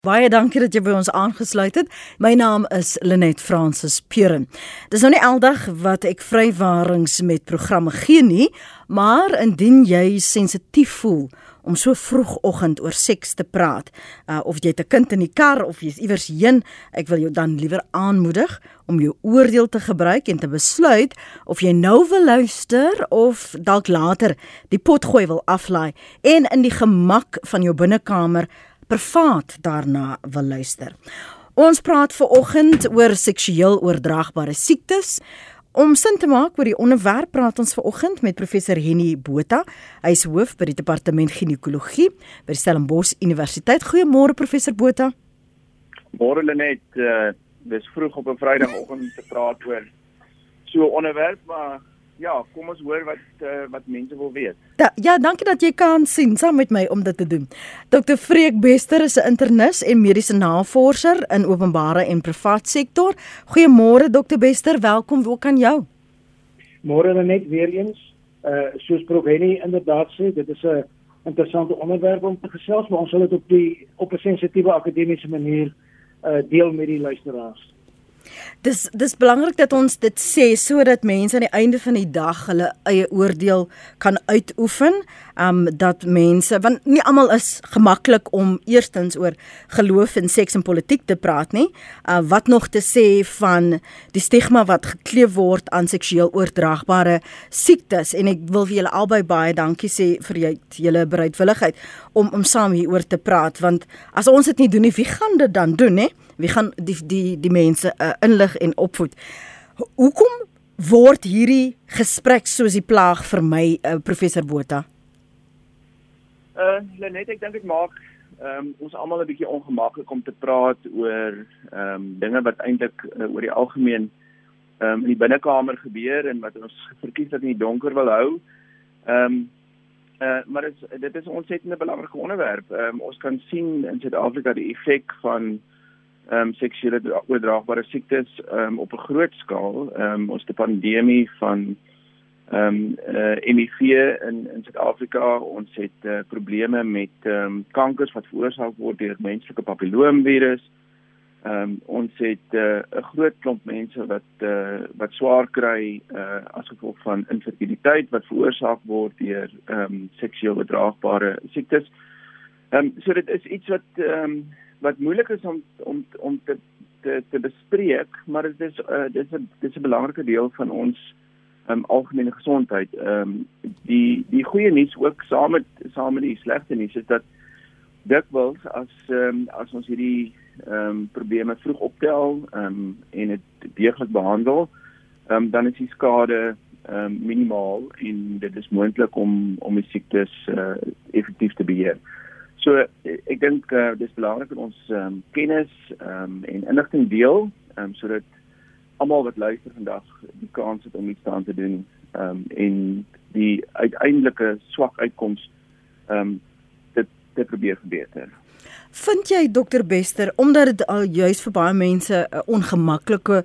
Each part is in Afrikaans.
Baie dankie dat jy by ons aangesluit het. My naam is Lenet Francis Puren. Dis nou nie aldag wat ek vrywarings met programme gee nie, maar indien jy sensitief voel om so vroegoggend oor seks te praat, uh, of jy 'n kind in die kar of jy's iewers heen, ek wil jou dan liewer aanmoedig om jou oordeel te gebruik en te besluit of jy nou wil luister of dalk later die pot gooi wil aflaai en in die gemak van jou binnekamer privaat daarna wil luister. Ons praat ver oggend oor seksueel oordraagbare siektes. Om sin te maak oor die onderwerp praat ons ver oggend met professor Henny Botha. Hy is hoof by die departement ginekologie by Stellenbosch Universiteit. Goeiemôre professor Botha. Môre Lenet, uh, dis vroeg op 'n Vrydagoggend te praat oor so 'n onderwerp, maar ja, kom ons hoor wat uh, wat mense wil weet. Da, ja, dankie dat jy kan sien saam met my om dit te doen. Dr. Freek Bester is 'n internis en mediese navorser in openbare en privaat sektor. Goeiemôre Dr. Bester, welkom. Hoe kan jou? Môre dan net weer eens. Uh soos Prof Henny inderdaad sê, dit is 'n interessante onderwerp om te gesels, maar ons sal dit op die op 'n sensitiewe akademiese manier uh deel met die luisteraars. Dis dis belangrik dat ons dit sê sodat mense aan die einde van die dag hulle eie oordeel kan uitoefen. Um dat mense want nie almal is gemaklik om eerstens oor geloof en seks en politiek te praat nie. Uh wat nog te sê van die stigma wat gekleef word aan seksueel oordraagbare siektes en ek wil vir julle albei baie dankie sê vir julle bereidwilligheid om om saam hieroor te praat want as ons dit nie doen nie wie gaan dit dan doen hè? Wie gaan die die die mense uh, inlig en opvoed? Hoekom word hierdie gesprek soos die plaag vir my uh, professor Botha? Uh Lenet, ek dink dit maak um, ons almal 'n bietjie ongemaklik om te praat oor ehm um, dinge wat eintlik uh, oor die algemeen ehm um, in die binnekamer gebeur en wat ons verkies dat in die donker wil hou. Ehm um, uh maar dit is dit is 'n ontsettende belangrike onderwerp. Ehm um, ons kan sien in Suid-Afrika die effek van ehm um, seksuele oordraagbare siektes ehm um, op 'n groot skaal. Ehm um, ons het 'n pandemie van ehm um, uh, eh, HIV in in Suid-Afrika. Ons het uh, probleme met ehm um, kankers wat veroorsaak word deur menslike papilloomvirus. Ehm um, ons het eh, 'n uh, groot klomp mense wat uh, wat swaar kry uh, as gevolg van infertiliteit wat veroorsaak word deur ehm um, seksueel oordraagbare siektes. Ehm um, so dit is iets wat ehm um, wat moeilik is om om om te te te bespreek, maar dit is uh, dit is 'n dit is 'n belangrike deel van ons um, algemene gesondheid. Ehm um, die die goeie nuus ook saam met saam met die slegte nuus is dat dikwels as ehm um, as ons hierdie ehm um, probleme vroeg optel ehm um, en dit deeglik behandel, ehm um, dan is die skade ehm um, minimaal en dit is moontlik om om die siektes uh, effektief te beheer. So ek dink uh, dis belangrik dat ons um, kennis um, en inligting deel um, sodat almal wat luister vandag die kans het om iets aan te doen um, en die uiteindelike swak uitkoms um, dit te probeer verbeter. Vind jy dokter Bester omdat dit al juis vir baie mense 'n ongemaklike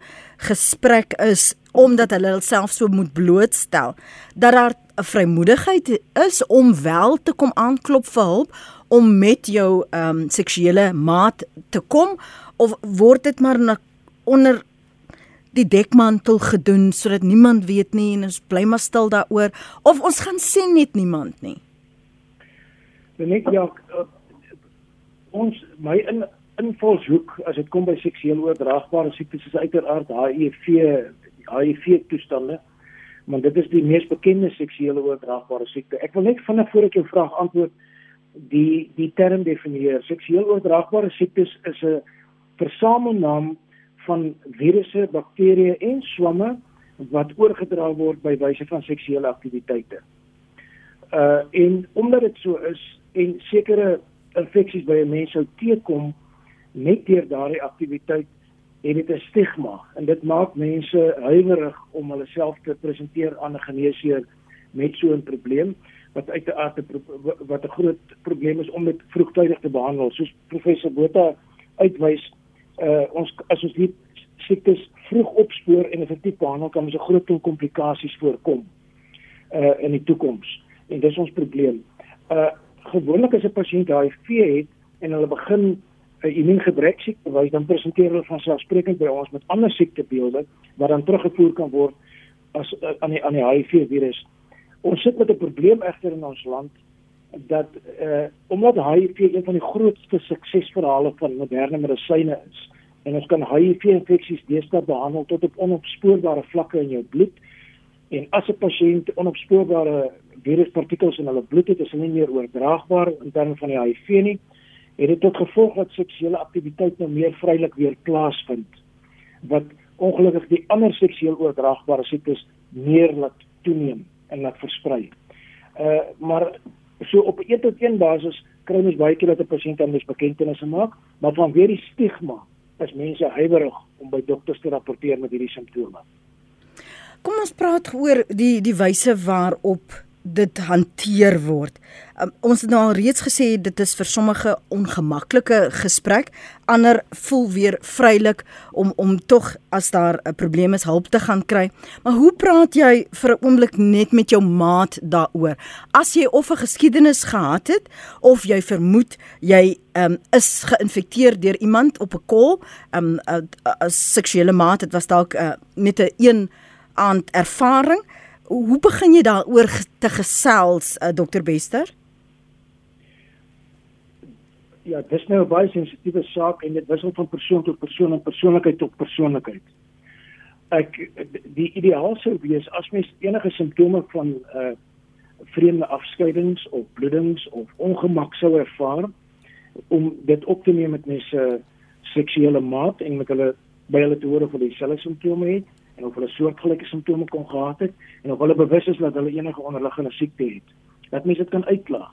gesprek is omdat hulle self so moet blootstel dat daar 'n vrymoedigheid is om wel te kom aanklop vir hulp om met jou ehm um, seksuele maat te kom of word dit maar na, onder die dekmantel gedoen sodat niemand weet nie en ons bly maar stil daaroor of ons gaan sien net niemand nie. Net ja uh, ons my in invalshoek as dit kom by seksueel oordraagbare siektes is uiteraard HIV HIV toestande want dit is die mees bekende seksuele oordraagbare siekte. Ek wil net vinnig voor ek jou vraag antwoord die die term definieer. Seksueel oordraagbare siektes is 'n versamelnaam van virusse, bakterieë en swamme wat oorgedra word by wyse van seksuele aktiwiteite. Uh en omdat dit so is en sekere infeksies by 'n mens sou teekom net deur daardie aktiwiteit en dit is stigma en dit maak mense huiwerig om hulle self te presenteer aan 'n geneesheer met so 'n probleem wat uit 'n aard wat 'n groot probleem is om dit vroegtydig te behandel. Soos professor Botha uitwys, uh ons as ons die siektes vroeg opspoor en effektief behandel kan ons 'n groot klomp komplikasies voorkom uh in die toekoms. En dis ons probleem. Uh gewoonlik as 'n pasiënt HIV het en hulle begin 'n immuungebrek siekte wys, dan presenteer hulle van selfsprekend by ons met ander siektebeelde wat dan teruggevoer kan word as uh, aan die aan die HIV virus. Ons sit met 'n probleem egter in ons land dat uh omdat HIV een van die grootste suksesverhale van moderne medisyne is en ons kan HIV-infeksies deesdae behandel tot op onopspoorbare vlakke in jou bloed en as 'n pasiënt onopspoorbare viruspartikels in hulle bloed het, is hulle nie meer oordraagbaar in terme van die HIV nie. Het dit tot gevolg dat seksuele aktiwiteit nou meer vrylik weer plaasvind wat ongelukkig die ander seksueel oordraagbare siektes meer laat toeneem en laat versprei. Uh maar so op 'n een tot een basis kry ons baie keer dat 'n pasiënt aan misbekendtenisse maak, maar vanweer die stigma is mense huiwerig om by dokters te rapporteer met hierdie simptome. Kom ons praat oor die die wyse waarop dit hanteer word. Um, ons het nou al reeds gesê dit is vir sommige ongemaklike gesprek, ander voel weer vrylik om om tog as daar 'n probleem is hulp te gaan kry. Maar hoe praat jy vir 'n oomblik net met jou maat daaroor? As jy of 'n geskiedenis gehad het of jy vermoed jy um, is geïnfekteer deur iemand op 'n kol, 'n um, 'n seksuele maat, dit was dalk uh, net 'n een aand ervaring Hoe begin jy daaroor te gesels, uh, Dr Bester? Ja, dis nou 'n baie sensitiewe saak en dit wissel van persoon tot persoon en persoonlikheid tot persoonlikheid. Ek die ideaal sou wees as mens enige simptome van 'n uh, eh, vreemde afskeidings of bloedings of ongemak sou ervaar om dit op te neem met mense seksuele maat en met hulle by hulle te hoor of hulle dieselfde simptome het en of hulle soortgelyke simptome kon gehad het en of hulle bewus is dat hulle enige onderliggende siekte het. Dat mense dit kan uitklaar.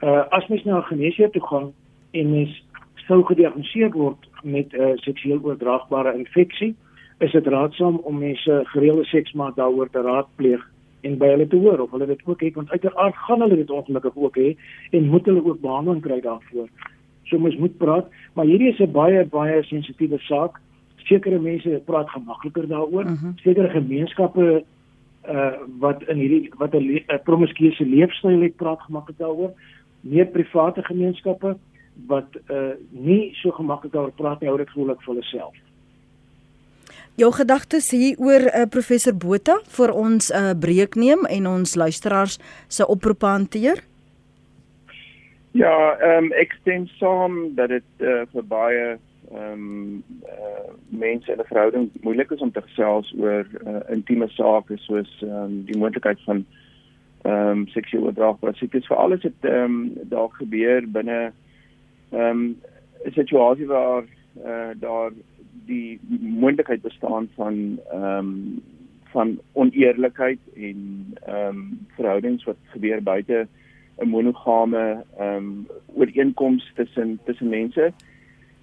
Uh as mens na 'n geneesheer toe gaan en mens sou gediagnoseer word met 'n uh, seksueel oordraagbare infeksie, is dit raadsaam om mense gereelde seksmaat daaroor te raadpleeg en by hulle te hoor of hulle dit ook het want uiteraard gaan hulle dit ongelukkig ook hê en moet hulle ook behandeling kry daarvoor. So mens moet praat, maar hierdie is 'n baie baie sensitiewe saak sekere mense praat gemakliker daaroor. Uh mhm. -huh. Sekere gemeenskappe uh wat in hierdie wat 'n le promiskuuse leefstyl het, praat gemaklik daaroor. Meer private gemeenskappe wat uh nie so gemaklik daaroor praat nie, hou dit gewoonlik vir hulle self. Jou gedagtes hier oor uh, professor Botha vir ons 'n uh, breek neem en ons luisteraars se oproep hanteer. Ja, ehm um, ek stem saam dat dit uh, vir baie ehm um, uh, mense in 'n verhouding moeilik is om te gesels oor uh, intieme sake soos ehm um, die moontlikheid van ehm um, seksueel oordraagbare siektes vir alles het ehm um, daar gebeur binne ehm um, 'n situasie waar uh, daar die moontlikheid bestaan van ehm um, van oneerlikheid en ehm um, verhoudings wat gebeur buite 'n monogame ehm um, ooreenkoms tussen tussen mense. Ehm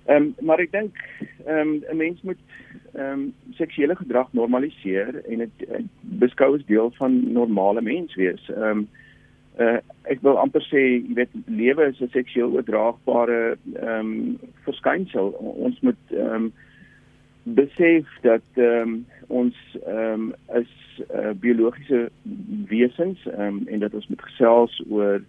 um, maar ek dink ehm um, 'n mens moet ehm um, seksuele gedrag normaliseer en dit beskou as deel van normale mens wees. Ehm um, uh, ek wil amper sê, jy weet, lewe is 'n seksueel oordraagbare ehm um, verskynsel. Ons moet ehm um, besef dat ehm um, ons ehm um, is uh, biologiese wesens ehm um, en dat ons moet gesels oor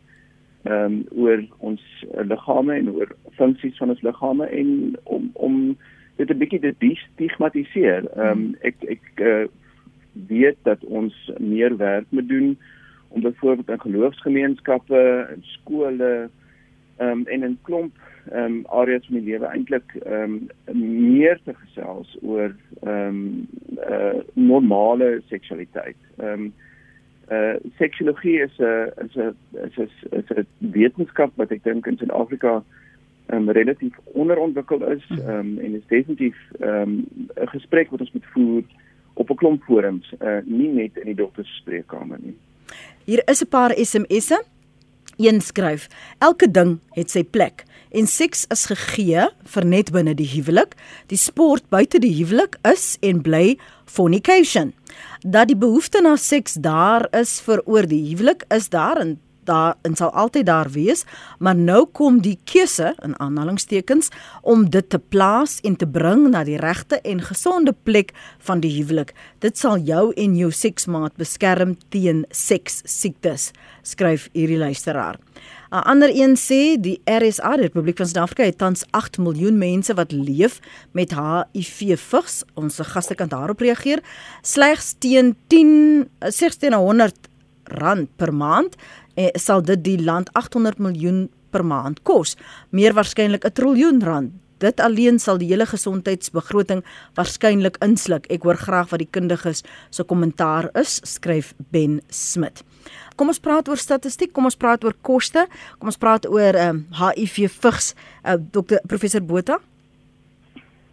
ehm um, oor ons liggame en oor funksies van ons liggame en om om dit 'n bietjie te stigmatiseer. Ehm um, ek ek uh, weet dat ons meer werk moet doen om byvoorbeeld in geloofsgemeenskappe en skole ehm um, en in klomp ehm um, areas van die lewe eintlik ehm um, meer te gesels oor ehm um, uh, normale seksualiteit. Ehm um, uh seksiologie is 'n is 'n is 'n is 'n wetenskap wat ek dink in Suid-Afrika um, relatief onderontwikkel is um, en is definitief ehm, 'n um, gesprek wat ons moet voer op 'n klomp forums, uh nie net in die doktersspreekkamer nie. Hier is 'n paar SMS'e. Een skryf: Elke ding het sy plek en seks is gegee vir net binne die huwelik. Die sport buite die huwelik is en bly fornication dat die behoefte na seks daar is vir oor die huwelik is daar en daar en sal altyd daar wees, maar nou kom die keuse in aanhalingstekens om dit te plaas en te bring na die regte en gesonde plek van die huwelik. Dit sal jou en jou seksmaat beskerm teen seks siektes, skryf hierdie luisteraar. 'n Ander een sê die RSA, die Republiek van Suid-Afrika, het tans 8 miljoen mense wat leef met HIV vigs. Ons gaste kan daarop reageer. Slegs teen 10 16 100 rand per maand eh, sal dit die land 800 miljoen per maand kos. Meer waarskynlik 'n triljoen rand. Dit alleen sal die hele gesondheidsbegroting waarskynlik insluk. Ek hoor graag wat die kundiges se kommentaar is, skryf Ben Smit. Kom ons praat oor statistiek, kom ons praat oor koste, kom ons praat oor ehm um, HIV vigs. Uh, Dokter Professor Botha.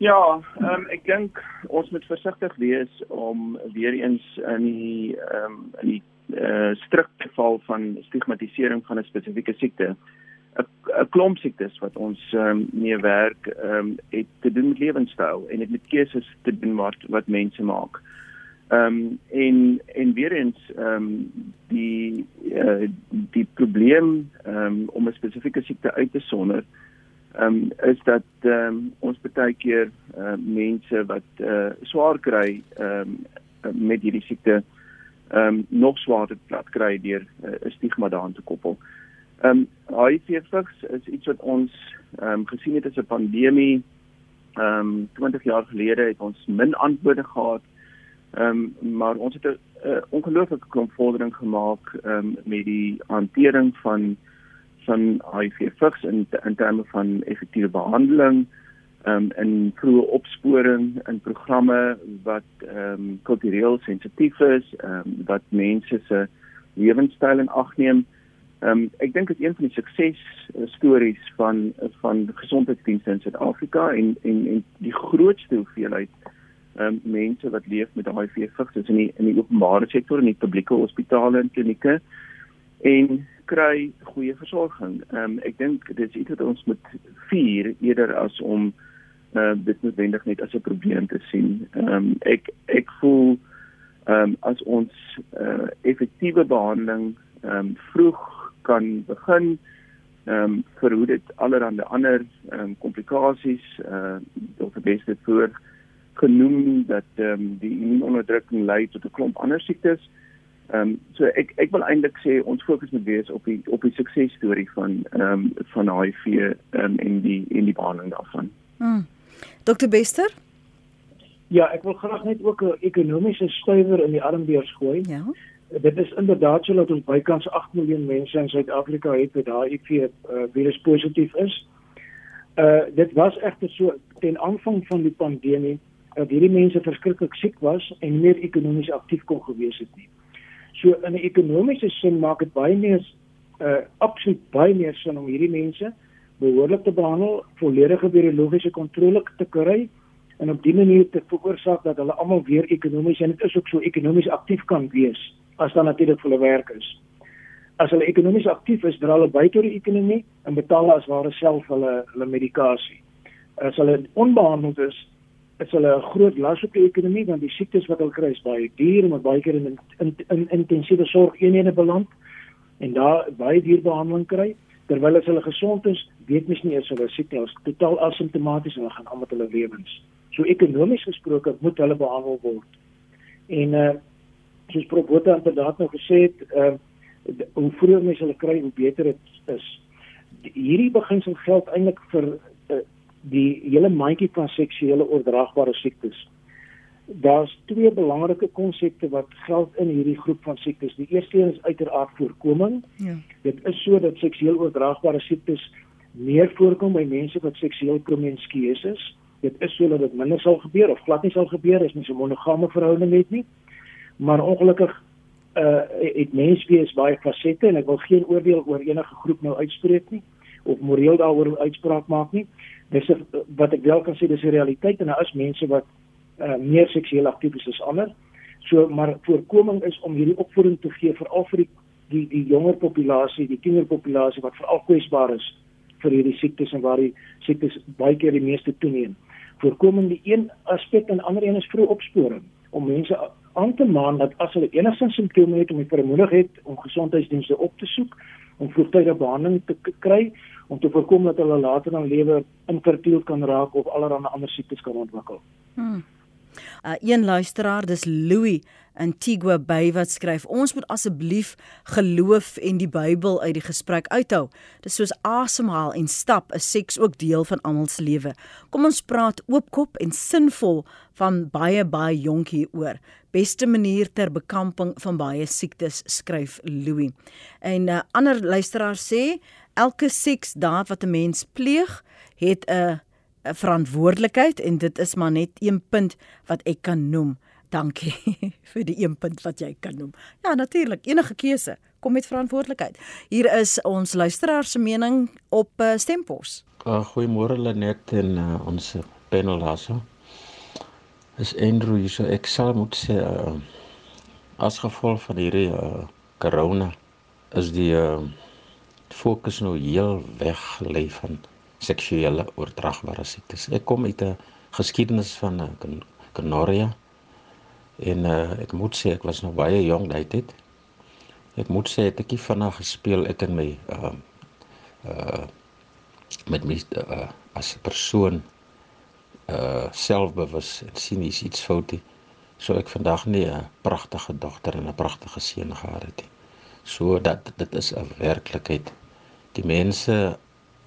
Ja, um, ek dink ons moet versigtig wees om weer eens in die ehm um, in die uh, strikte val van stigmatisering van 'n spesifieke siekte. 'n klomp siektes wat ons ehm um, mee werk, ehm um, het te doen met lewenstyl en dit met keuses te doen wat wat mense maak. Ehm um, en en weer eens ehm um, die uh, die probleem ehm um, om 'n spesifieke siekte uit te sonder ehm um, is dat ehm um, ons baie keer ehm uh, mense wat eh uh, swaar kry ehm um, met hierdie siekte ehm um, nog swaarder plat kry deur uh, 'n uh, stigma daaraan te koppel. Ehm um, HIV vigs is iets wat ons ehm um, gesien het as 'n pandemie. Ehm um, 20 jaar gelede het ons min antwoorde gehad Ehm um, maar ons het 'n uh, ongelooflike klomp vordering gemaak ehm um, met die hantering van van HIV vigs in in terme van effektiewe behandeling ehm um, in vroeë opsporing in programme wat ehm um, kultureel sensitief is, ehm um, wat mense se lewenstyl in ag neem. Ehm um, ek dink dit is een van die sukses stories van van gesondheidsdienste in Suid-Afrika en en en die grootste hoeveelheid um, mense wat leef met HIV vigs is in die in die openbare sektor en in die publieke hospitale en klinieke en kry goeie versorging. Ehm um, ek dink dit is iets wat ons moet vier eerder as om uh, dit noodwendig net as 'n probleem te sien. Ehm um, ek ek voel ehm um, as ons uh, effektiewe behandeling ehm um, vroeg kan begin ehm um, verhoed dit allerlei ander ehm um, komplikasies uh of die beste voor genoem dat ehm um, die immuunonderdrukking lei tot 'n klomp ander siektes. Ehm um, so ek ek wil eintlik sê ons fokus moet wees op die op die suksesstorie van ehm um, van HIV ehm um, en die en die behandeling daarvan. Hmm. Dr Bester? Ja, ek wil graag net ook 'n ekonomiese stywer in die armbeers gooi. Ja. Dit is inderdaad so dat ons bykans 8 miljoen mense in Suid-Afrika het wat HIV uh, virus positief is. Uh dit was egter so ten aanvang van die pandemie dat hierdie mense verskriklik siek was en meer ekonomies aktief kon gewees het nie. So in 'n ekonomiese sin maak dit baie meer uh absoluut baie meer sin om hierdie mense behoorlik te behandel, volledige biologiese kontrole te kry en op dié manier te veroorsaak dat hulle almal weer ekonomies en dit is ook so ekonomies aktief kan wees as dan natuurlik vir hulle werk is. As hulle ekonomies aktief is, dra hulle by tot die ekonomie en betaal as ware self hulle hulle medikasie. As hulle onbehandeld is, is hulle 'n groot las op die ekonomie want die siektes wat hulle kry is baie duur en baie keer in in, in, in intensiewe sorg eenhede beland en daar baie duur behandeling kry. Terwyl as hulle gesond is weet mens nie eers hulle siek is totaal asymptomaties en hulle gaan aan met hulle lewens. So ekonomies gesproke moet hulle behandel word. En uh soos Prof Botha inderdaad nou gesê het uh hoe vroeër mens hulle kry hoe beter dit is. Hierdie beginsel geld eintlik vir uh, die hele mandjie van seksuele oordraagbare siektes. Daar's twee belangrike konsepte wat geld in hierdie groep van siektes. Die eerste een is uiteraard voorkoming. Ja. Dit is so dat seksueel oordraagbare siektes meer voorkom by mense wat seksueel promiskuus is. Dit is so dat dit minder sal gebeur of glad nie sal gebeur as mens 'n monogame verhouding het nie. Maar ongelukkig uh het mens wees baie fasette en ek wil geen oordeel oor enige groep nou uitspreek nie of moreel daaroor uitspraak maak nie dis wat ek wel kan sê dis 'n realiteit en daar is mense wat uh, meer seksueel aktief is as ander. So maar voorkoming is om hierdie opvoeding te gee veral vir die die die jonger populasie, die kinderpopulasie wat veral kwesbaar is vir hierdie siektes en waar die siektes baie keer die meeste toeneem. Voorkoming die een aspek en ander een is vroeg opsporing om mense aan te maan dat as hulle enigstens simptome het om die vermoedig het om gesondheidsdienste op te soek om vroegtydige behandeling te kry om te voorkom dat hulle later in lewe infertiel kan raak of allerlei ander siektes kan ontwikkel. Hmm. Uh, een luisteraar, dis Louis Antigua Bay wat skryf: "Ons moet asseblief geloof en die Bybel uit die gesprek uithou. Dis soos asemhaal en stap, is seks ook deel van almal se lewe. Kom ons praat oopkop en sinvol van baie baie jonk hieroor. Beste manier ter bekamping van baie siektes," skryf Louis. En uh, ander luisteraar sê: "Elke seksdaad wat 'n mens pleeg, het 'n 'n verantwoordelikheid en dit is maar net een punt wat ek kan noem." Dankie vir die een punt wat jy kan noem. Ja, natuurlik, enige keuse kom met verantwoordelikheid. Hier is ons luisteraar se mening op uh, stempos. Uh, Goeiemôre Lenet en uh, ons panel daarso. Is Andrew hier so ek sal moet sê uh, as gevolg van hierdie uh, corona is die uh, fokus nou heel weg lê van seksuele oordraagbare siektes. Ek kom uit 'n geskiedenis van uh, Kanaria En uh, ek moet sê ek was nog baie jonk daai tyd. Ek moet sê ek het vinnig gespeel ek in my uh uh met my uh, as 'n persoon uh selfbewus en sien is iets foutie. So ek vandag nie 'n pragtige dogter en 'n pragtige seun gehad het nie. So dat dit is 'n werklikheid. Die mense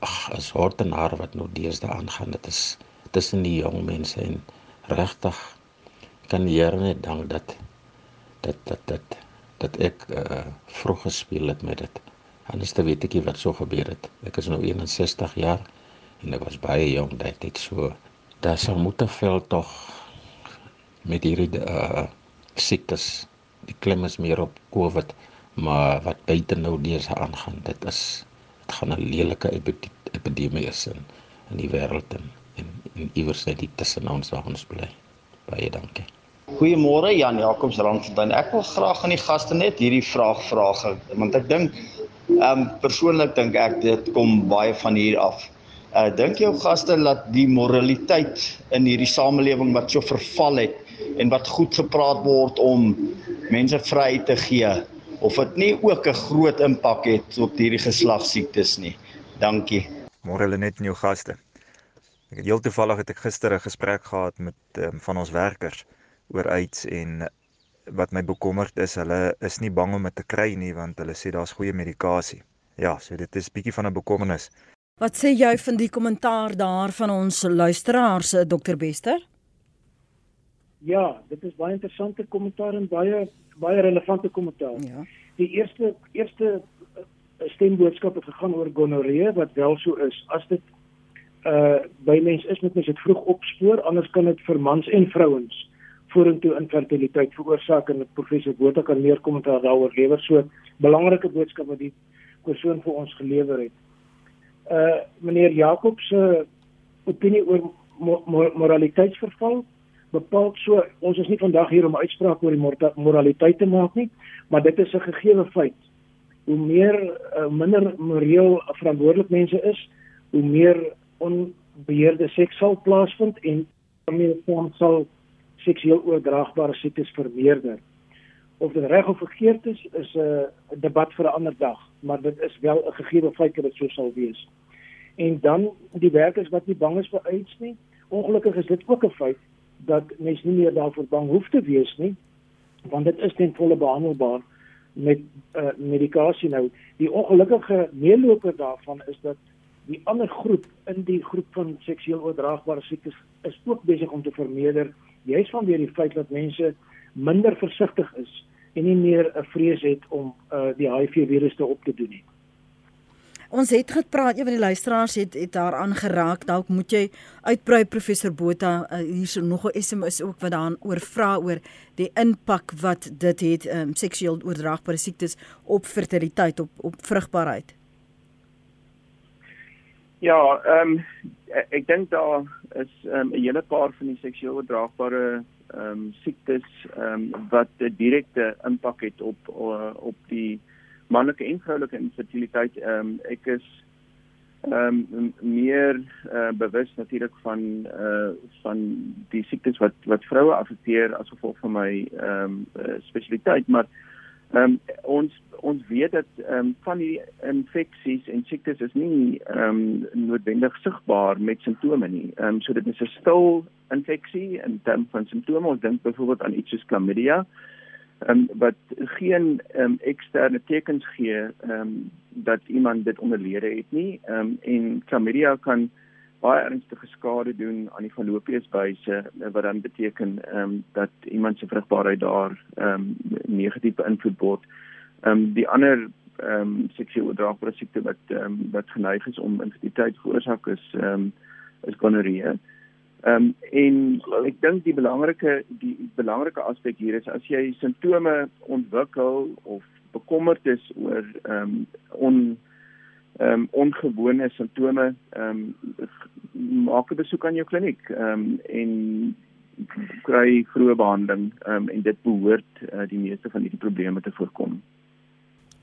ag as hortenaar wat nou deesdae aangaan, dit is tussen die jong mense en regtig kan die Here net dank dat dat dat dat dat ek uh, vroeg gespeel het met dit. Anders te weet ek nie wat so gebeur het. Ek is nou 61 jaar en ek was baie jonk daai tyd so. Daar sal moet te veel tog met hierdie uh siektes. Die klim is meer op COVID, maar wat buite nou deurs aangaan, dit is gaan 'n lelike epidemie is in in die wêreld en en, en iewers net tussen ons waar ons bly. Baie dankie. Goeiemôre Jan Jacobs Randfontein. Ek wil graag aan die gaste net hierdie vraag vra want ek dink ehm um, persoonlik dink ek dit kom baie van hier af. Uh dink jou gaste dat die moraliteit in hierdie samelewing wat so verval het en wat goed gepraat word om mense vry te gee of dit nie ook 'n groot impak het op hierdie geslagsiektes nie. Dankie. Môre hulle net jou gaste. Ek het heel toevallig het ek gister 'n gesprek gehad met um, van ons werkers oor AIDS en wat my bekommerd is, hulle is nie bang om dit te kry nie want hulle sê daar's goeie medikasie. Ja, so dit is bietjie van 'n bekommernis. Wat sê jy van die kommentaar daar van ons luisteraars, Dr Bester? Ja, dit is baie interessante kommentaar en baie baie relevante kommentaar. Ja. Die eerste eerste eh, stemboodskap het gegaan oor gonorree wat wel so is. As dit uh by mense is moet mens dit vroeg opspoor, anders kan dit vir mans en vrouens vorentoe infertiliteit veroorsaak en professor Botha kan meer kommentaar daaroor lewer. So belangrike boodskap wat die persoon vir ons gelewer het. Uh meneer Jakob se opinie oor mo mo moraliteitsverval bepaal so ons is nie vandag hier om uitspraak oor die moraliteit te maak nie, maar dit is 'n gegeewe feit. Hoe meer uh, minder moreel verantwoordelik mense is, hoe meer onbeheerde seks sal plaasvind en daarmee sal seksueel oordraagbare siektes vermeerder. Of dit reg of verkeerd is, is 'n uh, debat vir 'n ander dag, maar dit is wel 'n gegeewe feit dat dit so sal wees. En dan die werkers wat nie bang is vir AIDS nie, ongelukkig is dit ook 'n feit dat mens nie meer daarvoor bang hoef te wees nie, want dit is ten volle behandelbaar met uh, medikasie nou. Die ongelukkige meeloper daarvan is dat die ander groep in die groep van seksueel oordraagbare siektes is ook besig om te vermeerder juist vanweer die feit dat mense minder versigtig is en nie meer 'n vrees het om uh, die HIV virus te op te doen nie. Ons het gepraat, een van die luisteraars het het daaraan geraak. Dalk moet jy uitbrei professor Botha uh, hierso nog 'n SMS ook wat daaraan oor vra oor die impak wat dit het um, seksueel oordraagbare siektes op fertiliteit op op vrugbaarheid. Ja, ehm um, ek dink daar is ehm, 'n um, hele paar van die seksueel oordraagbare ehm um, siektes ehm um, wat 'n direkte impak het op uh, op die manlike en vroulike infertiliteit. Ehm um, ek is ehm um, meer uh, bewus natuurlik van uh van die siektes wat wat vroue affekteer as gevolg van my ehm um, spesialiteit, maar Ehm um, ons ons weet dat ehm um, van die infeksies en siektes is nie ehm um, noodwendig sigbaar met simptome nie. Ehm um, so dit is 'n stil infeksie in terme van simptome. Ons dink byvoorbeeld aan iets soos chlamydia. Ehm um, wat geen um, eksterne tekens gee um, dat iemand dit onderlede het nie. Um, en chlamydia kan baie ernstige skade doen aan die fallopiesbuise wat dan beteken um, dat iemand se vrugbaarheid daar um, negatief beïnvloed word. Um, die ander ehm um, seksueel oordraagbare siekte wat ehm um, wat geneig is om infertiliteit veroorsaak is ehm um, is gonorree. Ehm um, en ek dink die belangrike die belangrike aspek hier is as jy simptome ontwikkel of bekommerd is oor ehm um, on ehm um, ongewone simptome ehm um, maak 'n besoek aan jou kliniek ehm um, en kry vroeë behandeling ehm um, en dit behoort uh, die meeste van hierdie probleme te voorkom.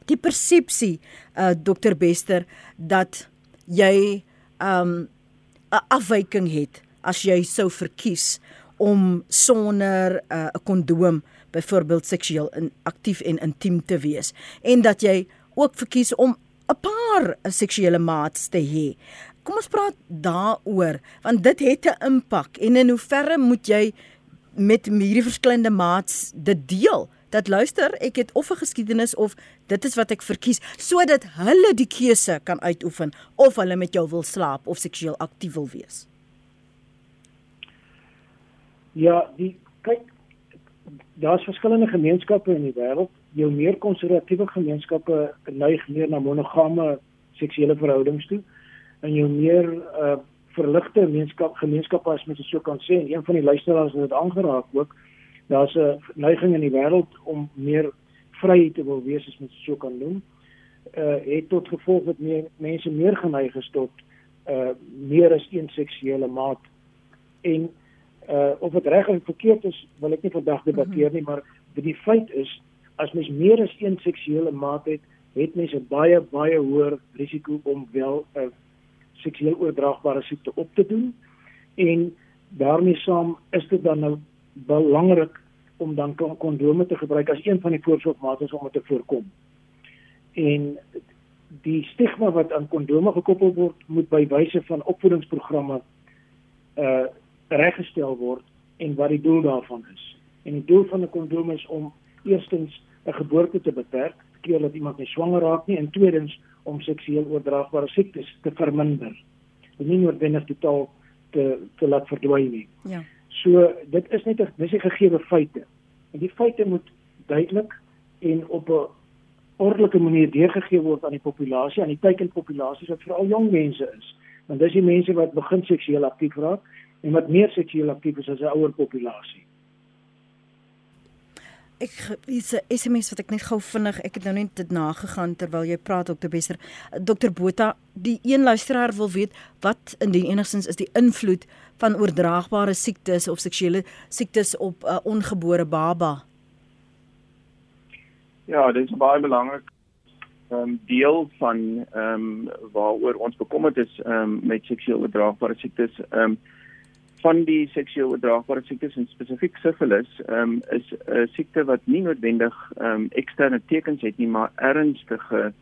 Die persepsie uh dokter Bester dat jy ehm um, 'n afwyking het as jy sou verkies om sonder 'n uh, kondoom byvoorbeeld seksueel aktief en intiem te wees en dat jy ook verkies om 'n paar seksuele maats te hê. Kom ons praat daaroor want dit het 'n impak en in hoeverre moet jy met hierdie verskillende maats dit deel? Dat luister, ek het of 'n geskiedenis of dit is wat ek verkies sodat hulle die keuse kan uitoefen of hulle met jou wil slaap of seksueel aktief wil wees. Ja, die kyk daar's verskillende gemeenskappe in die wêreld. Jou meer konservatiewe gemeenskappe neig meer na monogame seksuele verhoudings toe en jou meer uh verligte gemeenskap gemeenskappe as mens so kan sê en een van die luisteraars het dit aangeraak ook daar's 'n neiging in die wêreld om meer vry te wil wees as mens so kan noem uh het tot gevolg dat meer mense meer geneig is tot uh meer as een seksuele maat en uh of dit reg of verkeerd is wil ek nie vandag debatteer nie maar die feit is as mens meer as een seksuele maat het, het mens 'n baie baie hoër risiko om wel 'n seksueel oordraagbare siekte op te doen. En daarmee saam is dit dan nou belangrik om dan kondome te gebruik as een van die voorsorgmaatreëls om dit te voorkom. En die stigma wat aan kondome gekoppel word, moet by wyse van opvoedingsprogramme uh reggestel word en wat die doel daarvan is. En die doel van 'n kondoom is om eerstens 'n geboorte te beperk, keer dat iemand nie swanger raak nie en tweedens om seksueel oordraagbare siektes te verminder. Dit nie noodwendig totaal te te laat verdwyn nie. Ja. So dit is net 'n dis 'n gegeewe feite. En die feite moet duidelik en op 'n ordelike manier deurgegee word aan die populasie, aan die teikenpopulasie wat veral jong mense is. Want dis die mense wat begin seksueel aktief raak en wat meer seksueel aktief is as 'n ouer populasie. Ek is 'n SMS wat ek net gou vinnig ek het nou net dit nagegaan terwyl jy praat dokter Besser. Dokter Botha die een luisteraar wil weet wat indien enigstens is die invloed van oordraagbare siektes of seksuele siektes op 'n uh, ongebore baba? Ja dit is baie belangrik um, deel van ehm um, waaroor ons bekommerd is ehm um, met seksueel oordraagbare siektes. Ehm um, van die seksueel oordraagbare siektes en spesifiek sifilis um, is 'n siekte wat nie noodwendig um, eksterne tekens het nie, maar ernstige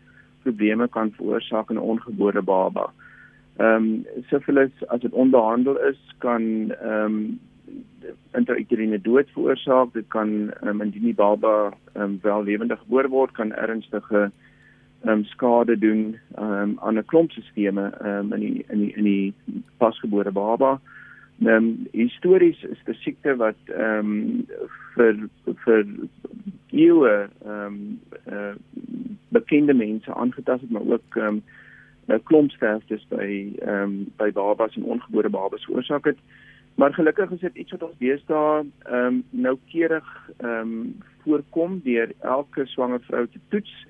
probleme kan veroorsaak in 'n ongebore baba. Ehm um, sifilis as dit onbehandel is, kan ehm um, intrauterine dood veroorsaak. Dit kan um, indien die baba um, wel lewendig gebore word, kan ernstige ehm um, skade doen um, aan 'n klompstelsels um, in die in die in die pasgebore baba. Ehm um, histories is die siekte wat ehm um, vir vir eeue ehm um, uh, bekende mense aangetast het maar ook ehm um, 'n klomp sterftes by ehm um, by babas en ongebore babas veroorsaak het. Maar gelukkig is dit iets wat ons deesdae ehm um, noukeurig ehm um, voorkom deur elke swanger vrou te toets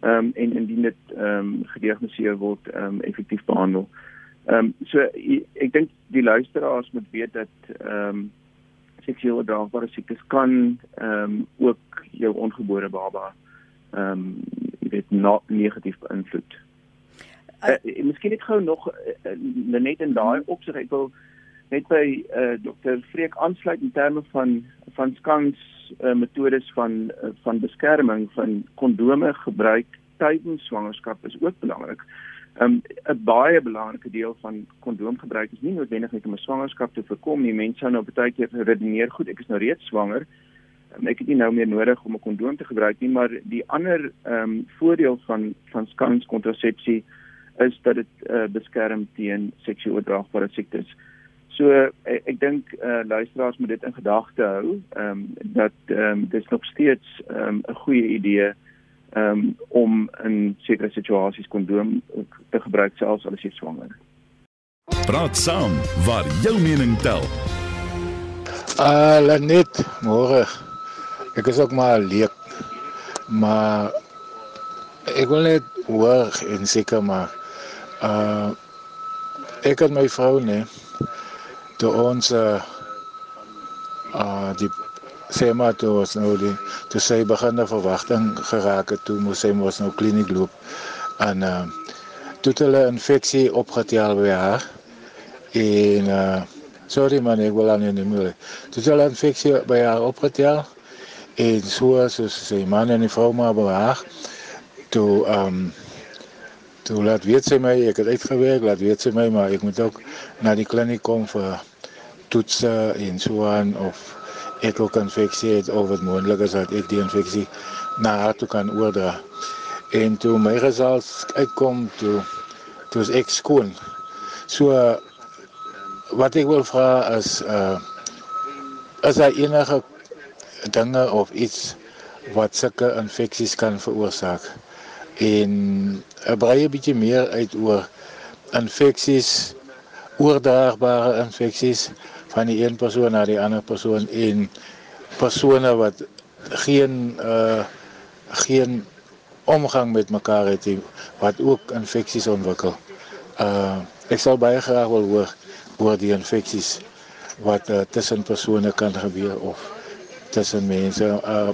ehm um, en indien dit ehm um, gediagnoseer word ehm um, effektief behandel. Ehm um, so ek dink die luisteraars moet weet dat ehm um, seksueel oordraagbare siektes kan ehm um, ook jou ongebore baba ehm um, weet nog negatief beïnvloed. Uh, uh, miskien net gou nog uh, net in daai opsig ek wil net by uh, Dr. Freek aansluit in terme van van skans uh, metodes van uh, van beskerming van kondome gebruik tydens swangerskap is ook belangrik. 'n um, baie belangrike deel van kondoomgebruik is nie noodwendig net om 'n swangerskap te voorkom nie. Mense sou nou baie keer redeneer, goed, ek is nou reeds swanger. Um, ek het nie nou meer nodig om 'n kondoom te gebruik nie, maar die ander ehm um, voordeel van van skans kontrasepsie is dat dit uh, beskerm teen seksueel oordraagbare siektes. So ek, ek dink uh, luisteraars moet dit in gedagte hou, ehm um, dat ehm um, dit nog steeds ehm um, 'n goeie idee ehm um, om in sekere situasies kondoom te gebruik selfs al is jy swanger. Praat saam waar jou mening tel. Ah, uh, net môre. Ek is ook maar leek. Maar ek wil net hoor en seker maar uh ek en my vrou nee toe ons uh, uh die sê maar toe ons nou die toe sy begin 'n verwagting geraak het toe moes sy mos nou kliniek loop en uh toe het hulle infeksie opgetel by haar en uh sorry man ek wil aan nie meer toe het hulle infeksie by haar opgetel en so so sy man en die vrou maar bewaar toe um toe laat weet sy my ek het uitgewerk laat weet sy my maar ek moet ook na die kliniek kom vir toetse en so aan of ek ook infeksie het of wat moontlik is dat ek die infeksie na haar toe kan oordra. En toe my results uitkom toe toe is ek skoon. So wat ek wil vra is uh is daar enige dinge of iets wat sulke infeksies kan veroorsaak? En 'n baie bietjie meer uit oor infeksies oordraagbare infeksies van die een persoon na die ander persoon en persone wat geen uh geen omgang met mekaar het nie, wat ook infeksies ontwikkel. Uh ek sal baie graag wil hoor oor die infeksies wat uh, tussen persone kan gebeur of tussen mense uh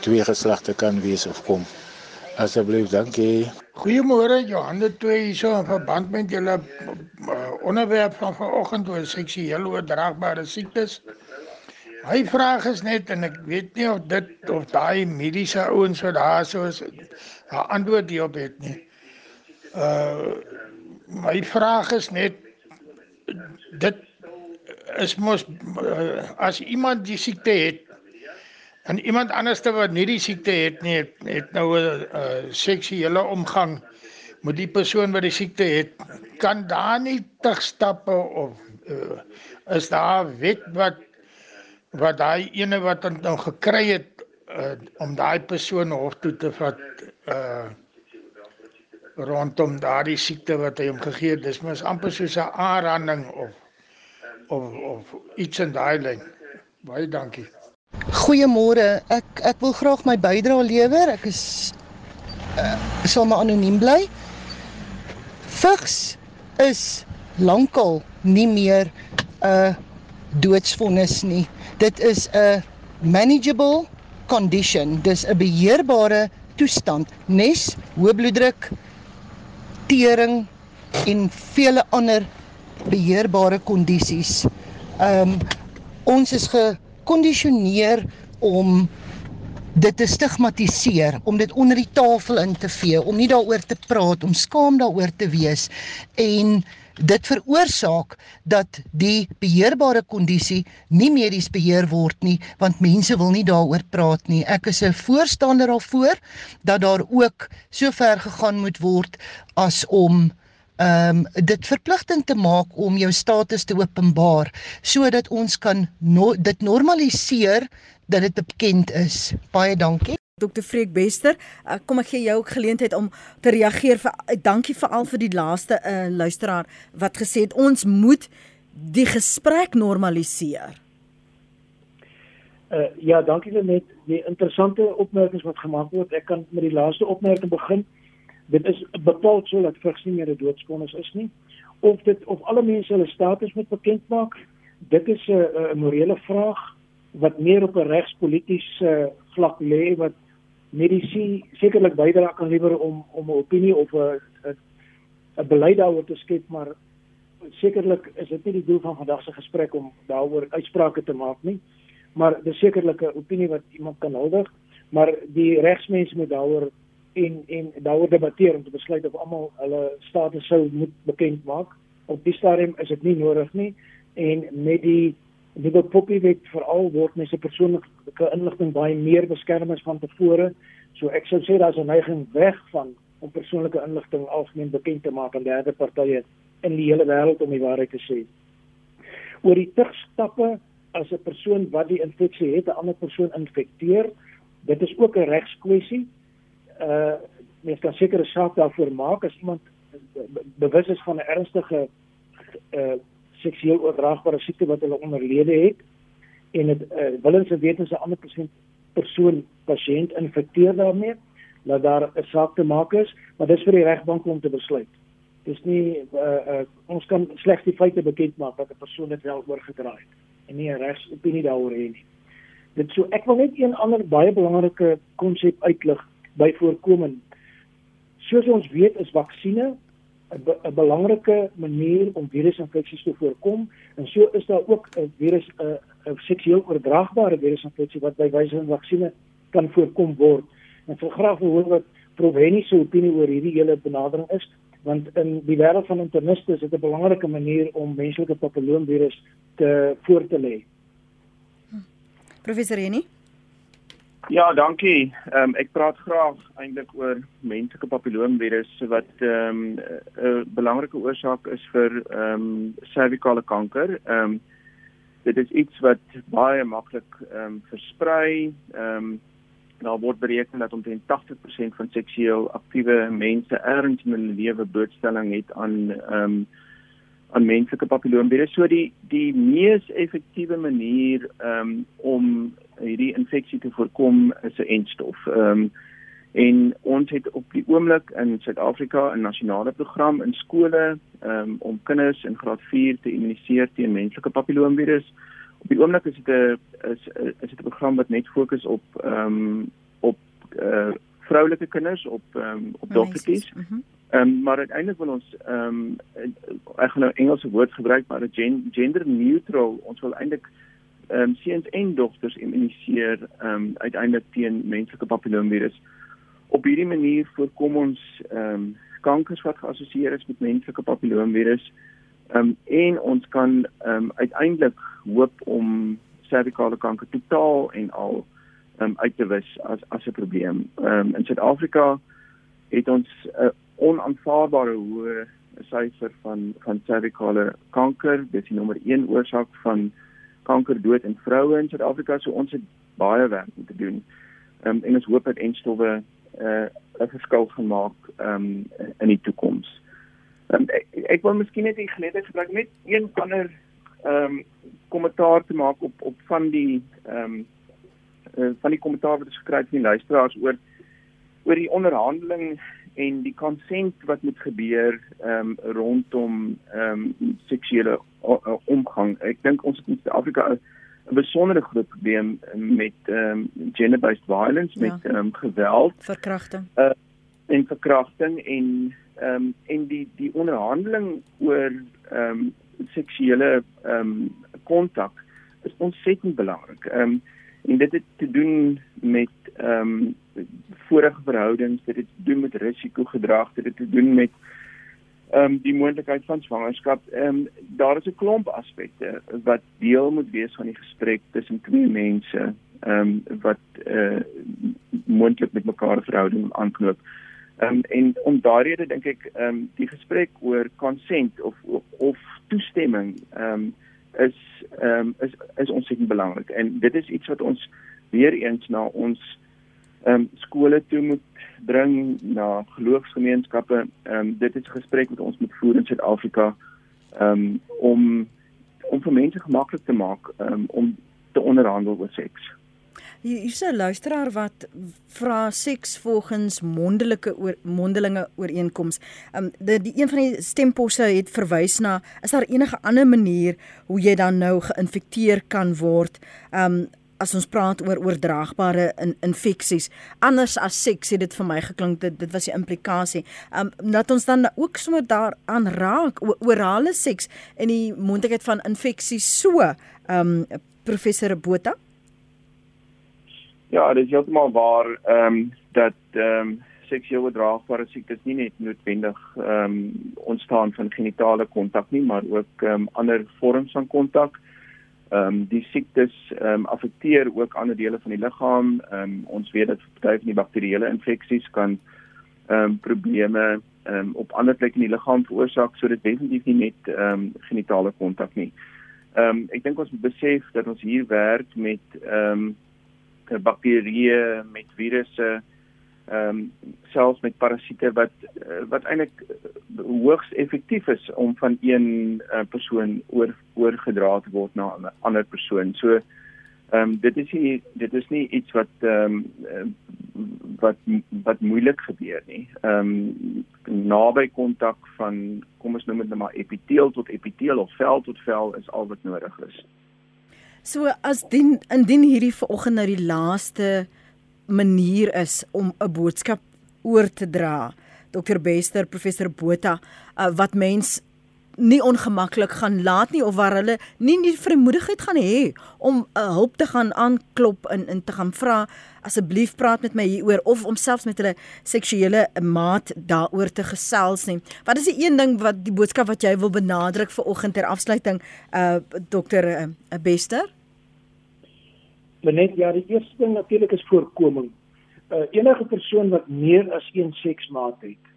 twee geslagte kan wees of kom. Asseblief, dankie. Goeiemôre Johan de twee hierso in verband met julle onderwerp van vanoggend oor seksueel oordraagbare siektes. My vraag is net en ek weet nie of dit of daai mediese ouens wat daar so is 'n antwoord hierop het nie. Uh my vraag is net dit is mos uh, as iemand die siekte het En iemand anderste wat nie die siekte het nie, het, het nou 'n uh, seksuele omgang met die persoon wat die siekte het, kan daar nie terugstappe of uh, is daar wet wat wat daai ene wat dan nou gekry het uh, om daai persoon hof toe te vat uh rondom daardie siekte wat hy hom gegee het. Dis mos amper soos 'n aanranding of of of iets in daai lyn. Baie dankie. Goeiemôre. Ek ek wil graag my bydrae lewer. Ek is sal maar anoniem bly. Vigs is lankal nie meer 'n doodsvonnis nie. Dit is 'n manageable condition. Dis 'n beheerbare toestand. Nes, hoë bloeddruk, tering en vele ander beheerbare kondisies. Ehm um, ons is ge gekondisioneer om dit te stigmatiseer, om dit onder die tafel in te vee, om nie daaroor te praat, om skaam daaroor te wees en dit veroorsaak dat die beheerbare kondisie nie medies beheer word nie want mense wil nie daaroor praat nie. Ek is 'n voorstander daarvoor dat daar ook so ver gegaan moet word as om ehm um, dit verpligtend te maak om jou status te openbaar sodat ons kan no dit normaliseer dat dit bekend is. Baie dankie. Dr. Freek Bester, uh, kom ek gee jou ook geleentheid om te reageer vir uh, dankie veral vir die laaste uh, luisteraar wat gesê het ons moet die gesprek normaliseer. Uh, ja, dankie vir net die interessante opmerkings wat gemaak word. Ek kan met die laaste opmerking begin. Uh, dit is bepaal so dat vigs nie meer 'n doodsvonnis is nie of dit of alle mense hulle status moet bekend maak dit is 'n 'n morele vraag wat meer op 'n regspolitiese vlak lê wat medisy sekerlik bydra kan lewer om om 'n opinie of 'n 'n beleid daaroor te skep maar sekerlik is dit nie die doel van vandag se gesprek om daaroor uitsprake te maak nie, maar dis sekerlik 'n opinie wat iemand kan huldig, maar die regsmense moet daaroor en en daaroor debatteer om te besluit of almal hulle status sou moet bekend maak. Op die stadium is dit nie nodig nie en met die nuwe poppiewet veral word mense persoonlike inligting baie meer beskerm as van tevore. So ek sou sê daar's 'n neiging weg van om persoonlike inligting algemeen bekend te maak aan derde partye in die hele wêreld om die waarheid te sê. Oor die terugstappe as 'n persoon wat die infeksie het, 'n ander persoon infekteer, dit is ook 'n regskwessie. Uh mens kan sekere saak daarvoor maak as iemand bewus is van 'n ernstige uh seksueel oordraagbare siekte wat hulle onderlede het en dit uh, willens en wetens 'n ander persoon persoon pasiënt infekteer daarmee dat daar 'n saak te maak is, maar dis vir die regbank om te besluit. Dis nie uh, uh, ons kan slegs die feite bekend maak dat 'n persoon dit wel oorgedra het en nie 'n regsopinie daaroor hê nie. Dit so ek wil net een ander baie belangrike konsep uitlig by voorkoming. Soos ons weet is vaksines 'n be belangrike manier om virusinfeksies te voorkom en so is daar ook 'n virus 'n seksueel oordraagbare virusinfeksie wat by wyse van vaksines kan voorkom word. Ek wil graag hoor wat Proveni se opinie oor hierdie hele benadering is, want in die wêreld van interniste is dit 'n belangrike manier om menslike papilloomvirus te voor te lê. Professor Reni? Ja, dankie. Ehm um, ek praat graag eintlik oor menslike papilloomvirus wat ehm um, 'n belangrike oorsaak is vir ehm um, servikale kanker. Ehm um, dit is iets wat baie maklik ehm um, versprei. Ehm um, Daar word bereken dat omtrent 80% van seksueel aktiewe mense ergens in hulle lewe blootstelling het aan ehm um, aan menslike papilloomvirus. So die die mees effektiewe manier ehm um, om hierdie infeksie te voorkom is 'n entstof. Ehm um, en ons het op die oomblik in Suid-Afrika 'n nasionale program in skole um, om kinders in graad 4 te immuniseer teen menslike papilloomvirus op die oomblik is dit 'n is is dit 'n program wat net fokus op ehm um, op uh vroulike kinders op um, op dogtertjies. Mhm. Ehm mm um, maar uiteindelik wil ons ehm um, ek gaan nou Engelse woord gebruik maar gen, gender neutral ons wil eintlik ehm um, seuns en dogters immuniseer ehm um, uiteindelik teen menslike papilloomvirus. Op hierdie manier voorkom ons ehm um, kankers wat geassosieer is met menslike papilloomvirus. Ehm um, en ons kan ehm um, uiteindelik hoop om servikale kanker totaal en al um, uit te wis as as 'n probleem. Ehm um, in Suid-Afrika het ons 'n uh, onaanvaarbare hoë syfer van van servikale kanker. Dit is die nommer 1 oorsaak van kankerdood in vroue in Suid-Afrika. So ons het baie werk om te doen. Ehm um, en ons hoop dat enstowwe uh, 'n verskil gaan maak ehm um, in die toekoms. Um, ek, ek wil miskien net die geleentheid gebruik met een ander ehm um, kommentaar te maak op op van die ehm um, uh, van die kommentaar wat ons gekry het van die luisteraars oor oor die onderhandeling en die konsent wat moet gebeur ehm um, rondom ehm um, seksuele omgang. Ek dink ons het in Suid-Afrika 'n besondere groot probleem met ehm um, gender-based violence ja. met ehm um, geweld, verkrachting. Uh, en verkrachting en ehm um, en die die onderhandeling oor ehm um, seksuele ehm um, kontak is ontsettend belangrik. Ehm um, en dit het te doen met ehm um, vorige verhoudings, dit het te doen met risikogedrag, dit het te doen met ehm um, die moontlikheid van swangerskap. Ehm um, daar is 'n klomp aspekte wat deel moet wees van die gesprek tussen twee mense ehm um, wat eh uh, moontlik met mekaar verhouding aanknoop. Ehm um, en om daardie rede dink ek ehm um, die gesprek oor consent of of toestemming ehm um, is ehm um, is is ontsettend belangrik en dit is iets wat ons weer eens na ons ehm um, skole toe moet bring na geloofsgemeenskappe. Ehm um, dit is 'n gesprek wat ons moet voer in Suid-Afrika ehm um, om om vir mense gemaklik te maak um, om te onderhandel oor seks. Hier is 'n luisteraar wat vra seks volgens mondelike oor mondelinge ooreenkoms. Um die, die een van die stemposse het verwys na is daar enige ander manier hoe jy dan nou geïnfekteer kan word? Um as ons praat oor oordraagbare in, infeksies anders as seks het dit vir my geklink dit dit was die implikasie. Um dat ons dan ook sommer daaraan raak orale seks en die moontlikheid van infeksies so um professor Botha. Ja, dit is heeltemal waar ehm um, dat ehm um, seksueel oordraagbare siektes nie net noodwendig ehm um, ontstaan van genitale kontak nie, maar ook ehm um, ander vorms van kontak. Ehm um, die siektes ehm um, affekteer ook ander dele van die liggaam. Ehm um, ons weet dat party van die bakterieële infeksies kan ehm um, probleme ehm um, op ander plekke in die liggaam veroorsaak, so dit definitief nie net ehm um, genitale kontak nie. Ehm um, ek dink ons moet besef dat ons hier werk met ehm um, bakterieë, met virusse, ehm um, selfs met parasiete wat wat eintlik hoogs effektief is om van een uh, persoon oor oorgedra te word na 'n ander persoon. So ehm um, dit is nie dit is nie iets wat ehm um, wat wat moeilik gebeur nie. Ehm um, naby kontak van kom ons noem dit nou maar epiteel tot epiteel of vel tot vel is al wat nodig is. So as dien indien hierdie vanoggend nou die laaste manier is om 'n boodskap oor te dra. Dr Bester, professor Botha, uh, wat mens nie ongemaklik gaan laat nie of waar hulle nie die vermoedigheid gaan hê om 'n uh, hulp te gaan aanklop en in te gaan vra asseblief praat met my hieroor of om selfs met hulle seksuele maat daaroor te gesels nie. Wat is die een ding wat die boodskap wat jy wil benadruk vir oggend ter afsluiting uh dokter uh, Bester? Net ja, die eerste ding natuurlik is voorkoming. Uh, enige persoon wat meer as een seksmaat het,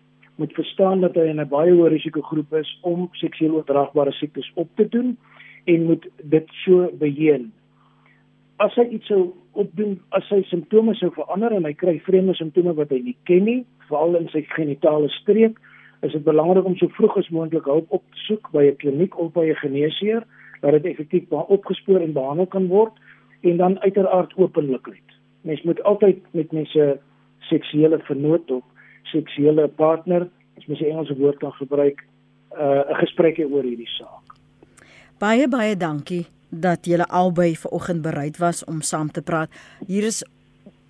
moet verstaan dat hy in 'n baie hoë risikogroep is om seksueel oordraagbare siektes op te doen en moet dit so beheen. As hy iets sou opdoen, as sy simptome sou verander en hy kry vreemde simptome wat hy nie ken nie, veral in sy genitale streek, is dit belangrik om so vroeg as moontlik hulp op te soek by 'n kliniek of by 'n geneesheer waar dit effektief opgespoor en behandel kan word en dan uiteraard openlikheid. Mens moet altyd met mense seksuele vernoot of seksuele partner, as mens 'n Engelse woord kan gebruik, uh, 'n uh, gesprek hê oor hierdie saak. Baie baie dankie dat julle albei vanoggend bereid was om saam te praat. Hier is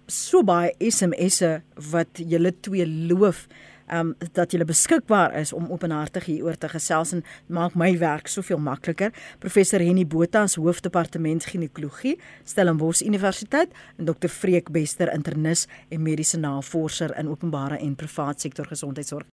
so baie SMS'e wat julle twee loof um dat jy beskikbaar is om openhartig hieroor te gesels en maak my werk soveel makliker. Professor Henny Botha is hoofdepartement ginekologie, Stellenbosch Universiteit en Dr Freek Bester internis en mediese navorser in openbare en privaat sektor gesondheidsorg.